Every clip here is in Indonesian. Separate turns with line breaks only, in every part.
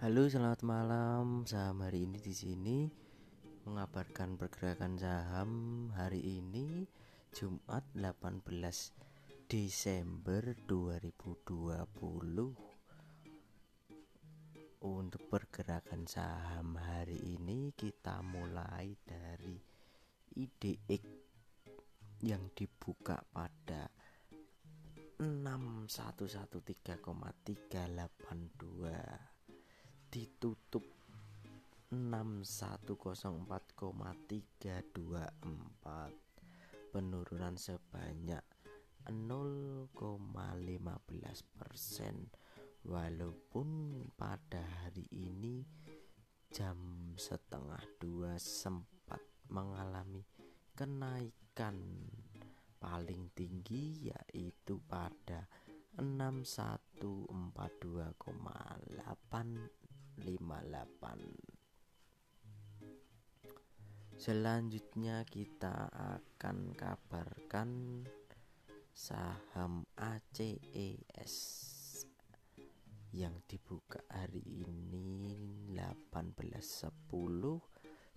Halo, selamat malam. Saham hari ini di sini mengabarkan pergerakan saham hari ini Jumat 18 Desember 2020. Untuk pergerakan saham hari ini kita mulai dari IDX yang dibuka pada 6113,382 ditutup 6104,324 penurunan sebanyak 0,15 persen. Walaupun pada hari ini jam setengah dua sempat mengalami kenaikan paling tinggi yaitu pada 6142,8 58 Selanjutnya kita akan kabarkan saham ACES yang dibuka hari ini 18.10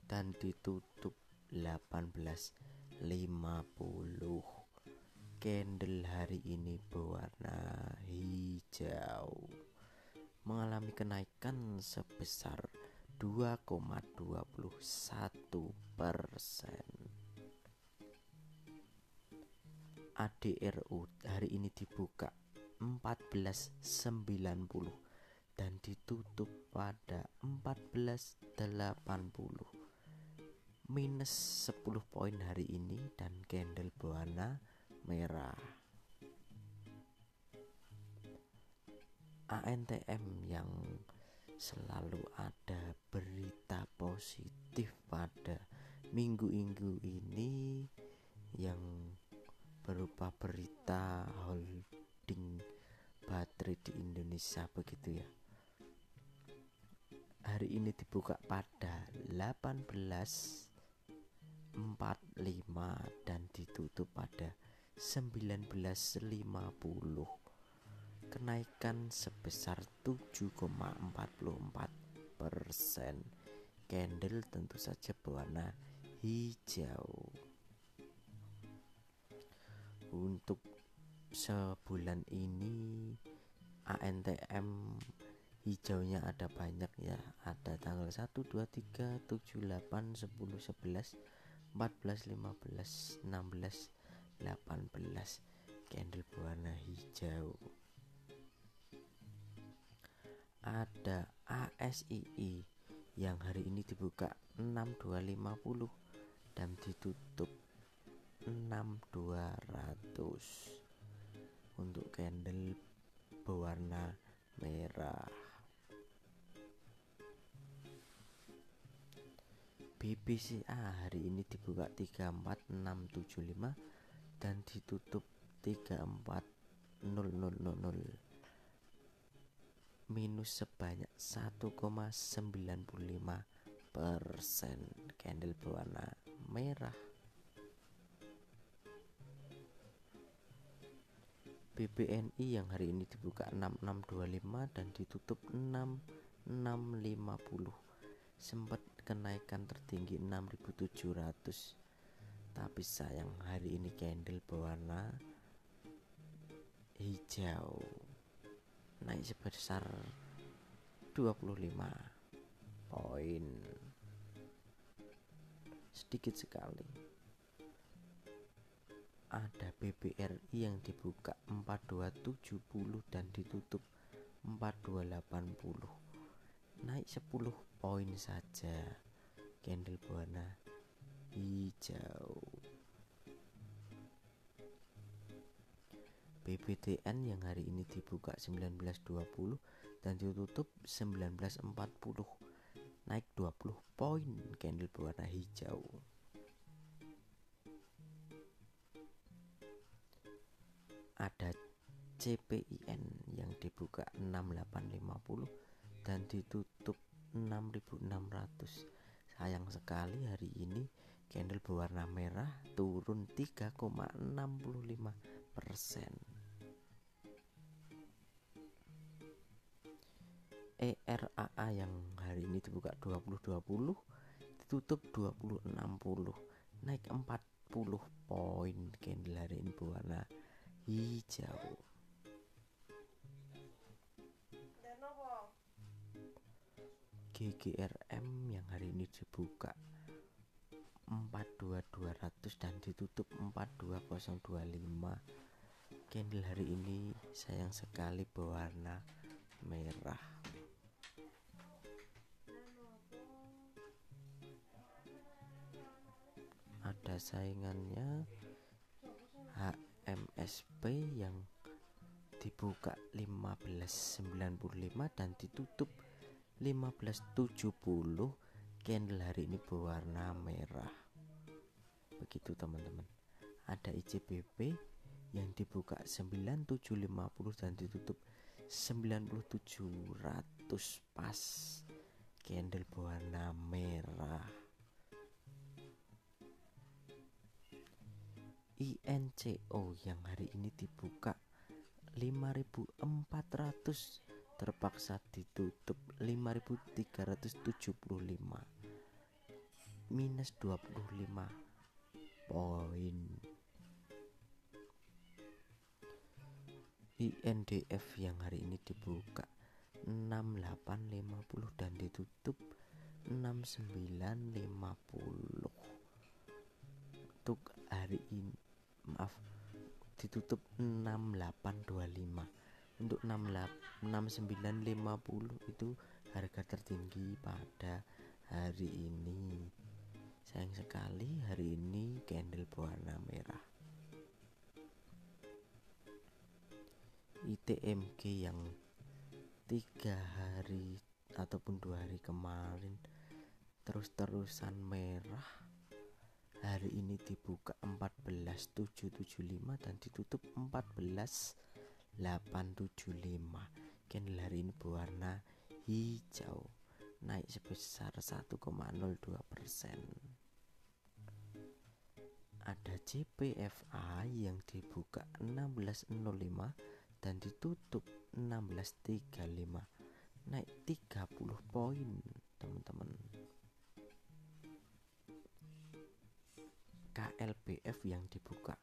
dan ditutup 18.50 candle hari ini berwarna hijau mengalami kenaikan sebesar 2,21 persen. ADRU hari ini dibuka 1490 dan ditutup pada 1480 minus 10 poin hari ini dan candle berwarna merah ANTM yang selalu ada berita positif pada minggu-minggu ini yang berupa berita holding baterai di Indonesia begitu ya. Hari ini dibuka pada 18.45 dan ditutup pada 19.50 kenaikan sebesar 7,44 persen. Candle tentu saja berwarna hijau. Untuk sebulan ini ANTM hijaunya ada banyak ya ada tanggal 1 2 3 7 8 10 11 14 15 16 18 candle berwarna hijau ada ASII yang hari ini dibuka 6250 dan ditutup 6200 untuk candle berwarna merah. BBCA hari ini dibuka 34675 dan ditutup 34000 minus sebanyak 1,95 persen. Candle berwarna merah. BBNI yang hari ini dibuka 6625 dan ditutup 6650 sempat kenaikan tertinggi 6700 tapi sayang hari ini candle berwarna hijau naik sebesar 25 poin. Sedikit sekali. Ada BBRI yang dibuka 4270 dan ditutup 4280 naik 10 poin saja. Candle berwarna hijau BBTN yang hari ini dibuka 19.20 dan ditutup 19.40 naik 20 poin candle berwarna hijau. Ada CPIN yang dibuka 6850 dan ditutup 6600 sayang sekali hari ini candle berwarna merah turun 3,65 persen ERAA yang hari ini dibuka 2020 ditutup 2060 naik 40 poin candle hari ini berwarna hijau GGRM yang hari ini dibuka 42200 dan ditutup 42025 candle hari ini sayang sekali berwarna merah ada saingannya HMSP yang dibuka 1595 dan ditutup 1570 candle hari ini berwarna merah. Begitu teman-teman. Ada ICBP yang dibuka 9750 dan ditutup 9700 pas. Candle berwarna merah INCO yang hari ini dibuka 5400 terpaksa ditutup 5375 minus 25 poin. INDF yang hari ini dibuka 6850 dan ditutup 6950 untuk hari ini maaf. Ditutup 6825 untuk 6950 itu harga tertinggi pada hari ini. Sayang sekali hari ini candle berwarna merah. ITMG yang tiga hari ataupun dua hari kemarin terus-terusan merah hari ini dibuka 14775 dan ditutup 14875 candle hari ini berwarna hijau. Naik sebesar 1,02 persen. Ada CPFA yang dibuka 1605 dan ditutup 1635 naik 30 poin teman-teman KLBF yang dibuka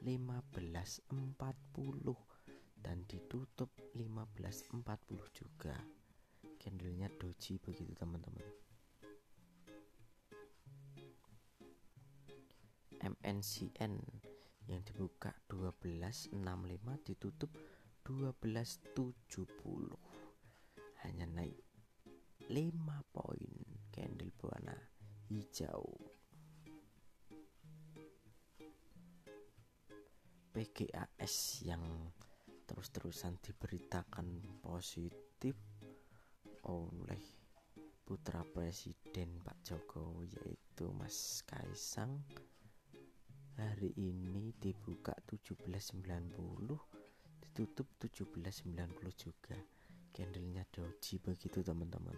1540 dan ditutup 1540 juga. Candlenya doji begitu teman-teman. MNCN yang dibuka 1265 ditutup 1270 hanya naik 5 poin candle berwarna hijau PGAS yang terus-terusan diberitakan positif oleh putra presiden Pak Jokowi yaitu Mas Kaisang. Hari ini dibuka 1790 ditutup 1790 juga. Candlenya doji begitu teman-teman.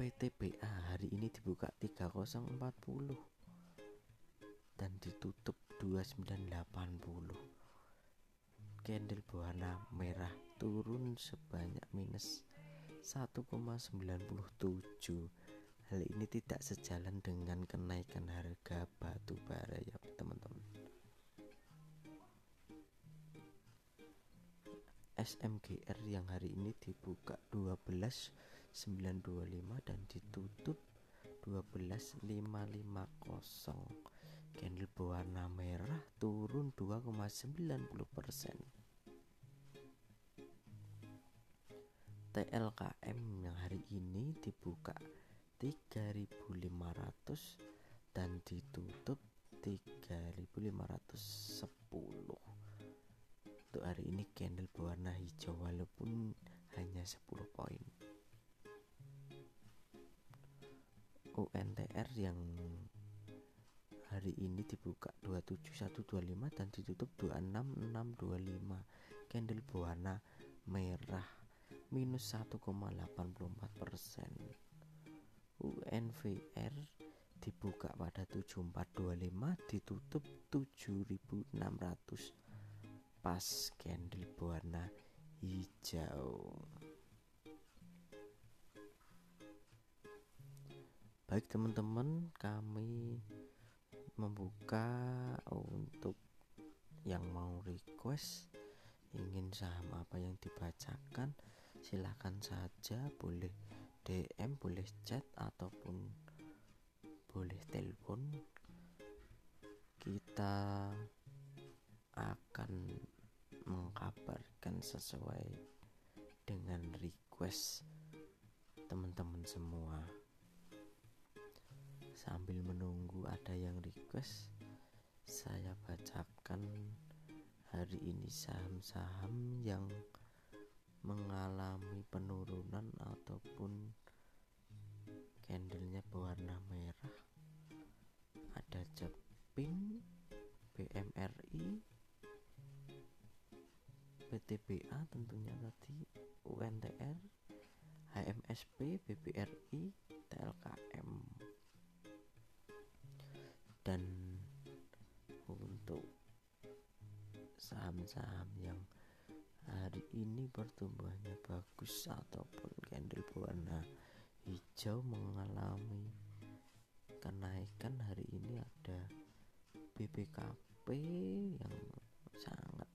PTBA hari ini dibuka 3040 dan ditutup 2980 candle berwarna merah turun sebanyak minus 1,97 Hal ini tidak sejalan dengan kenaikan harga batu bara ya teman-teman. SMGR yang hari ini dibuka 12925 dan ditutup 12550 candle berwarna merah turun 2,90% TLKM yang hari ini dibuka 3500 dan ditutup 3510 untuk hari ini candle berwarna hijau walaupun hanya 10 poin. UNTR yang hari ini dibuka 27125 dan ditutup 26625 candle berwarna merah minus 1,84 persen. UNVR dibuka pada 7425 ditutup 7614 pas candle berwarna hijau. Baik teman-teman kami membuka untuk yang mau request ingin saham apa yang dibacakan silahkan saja boleh DM boleh chat ataupun boleh telepon. Kita akan mengkabarkan sesuai dengan request teman-teman semua sambil menunggu ada yang request saya bacakan hari ini saham-saham yang mengalami penurunan ataupun candlenya berwarna merah. Ada Jepin BMRI PTBA tentunya tadi UNTR HMSP BBRI TLKM saham-saham yang hari ini pertumbuhannya bagus ataupun candle berwarna hijau mengalami kenaikan hari ini ada BBKP yang sangat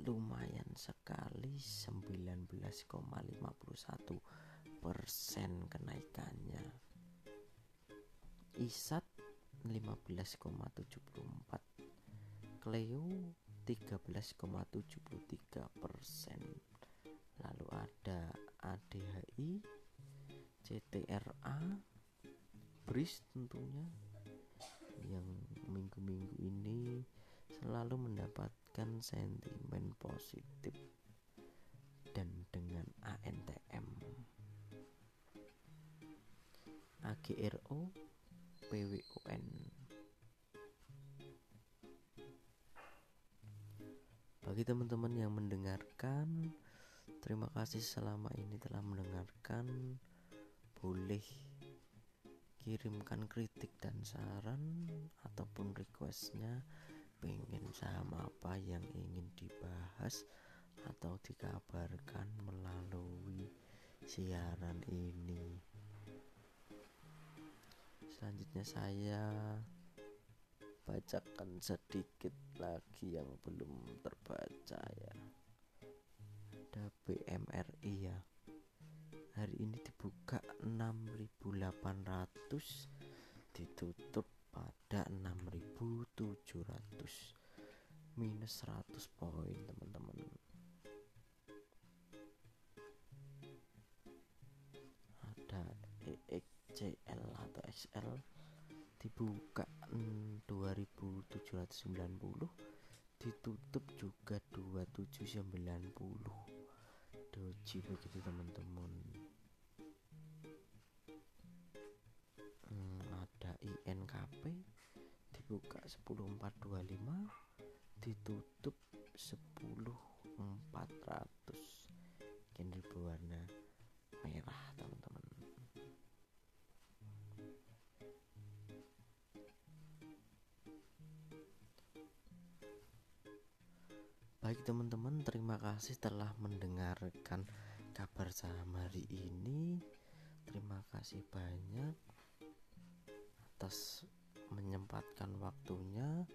lumayan sekali 19,51 persen kenaikannya. ISAT 15,74 Cleo 13,73 persen. Lalu ada ADHI CTRA BRIS tentunya yang minggu-minggu ini selalu mendapatkan sentimen positif dan dengan ANTM AGRO Bagi teman-teman yang mendengarkan, terima kasih selama ini telah mendengarkan. Boleh kirimkan kritik dan saran ataupun requestnya pengen saham apa yang ingin dibahas atau dikabarkan melalui siaran ini selanjutnya saya bacakan sedikit lagi yang belum terbaca ya. Ada BMRI ya. Hari ini dibuka 6800 ditutup pada 6700 minus 100 poin teman-teman. Ada EXCL atau XL dibuka 2790 ditutup juga 2790 doji begitu teman-teman. Hmm, ada INKP dibuka 10425 ditutup 10400 candle berwarna merah teman-teman Baik teman-teman, terima kasih telah mendengarkan kabar saham hari ini. Terima kasih banyak atas menyempatkan waktunya.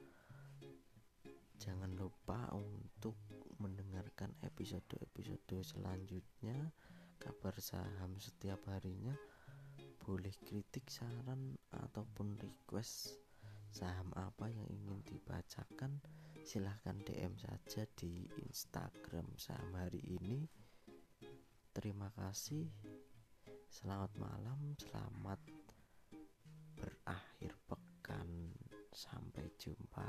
Jangan lupa untuk mendengarkan episode-episode selanjutnya kabar saham setiap harinya. Boleh kritik, saran ataupun request saham apa yang ingin dibacakan silahkan DM saja di Instagram saham hari ini terima kasih. Selamat malam selamat berakhir pekan. Sampai jumpa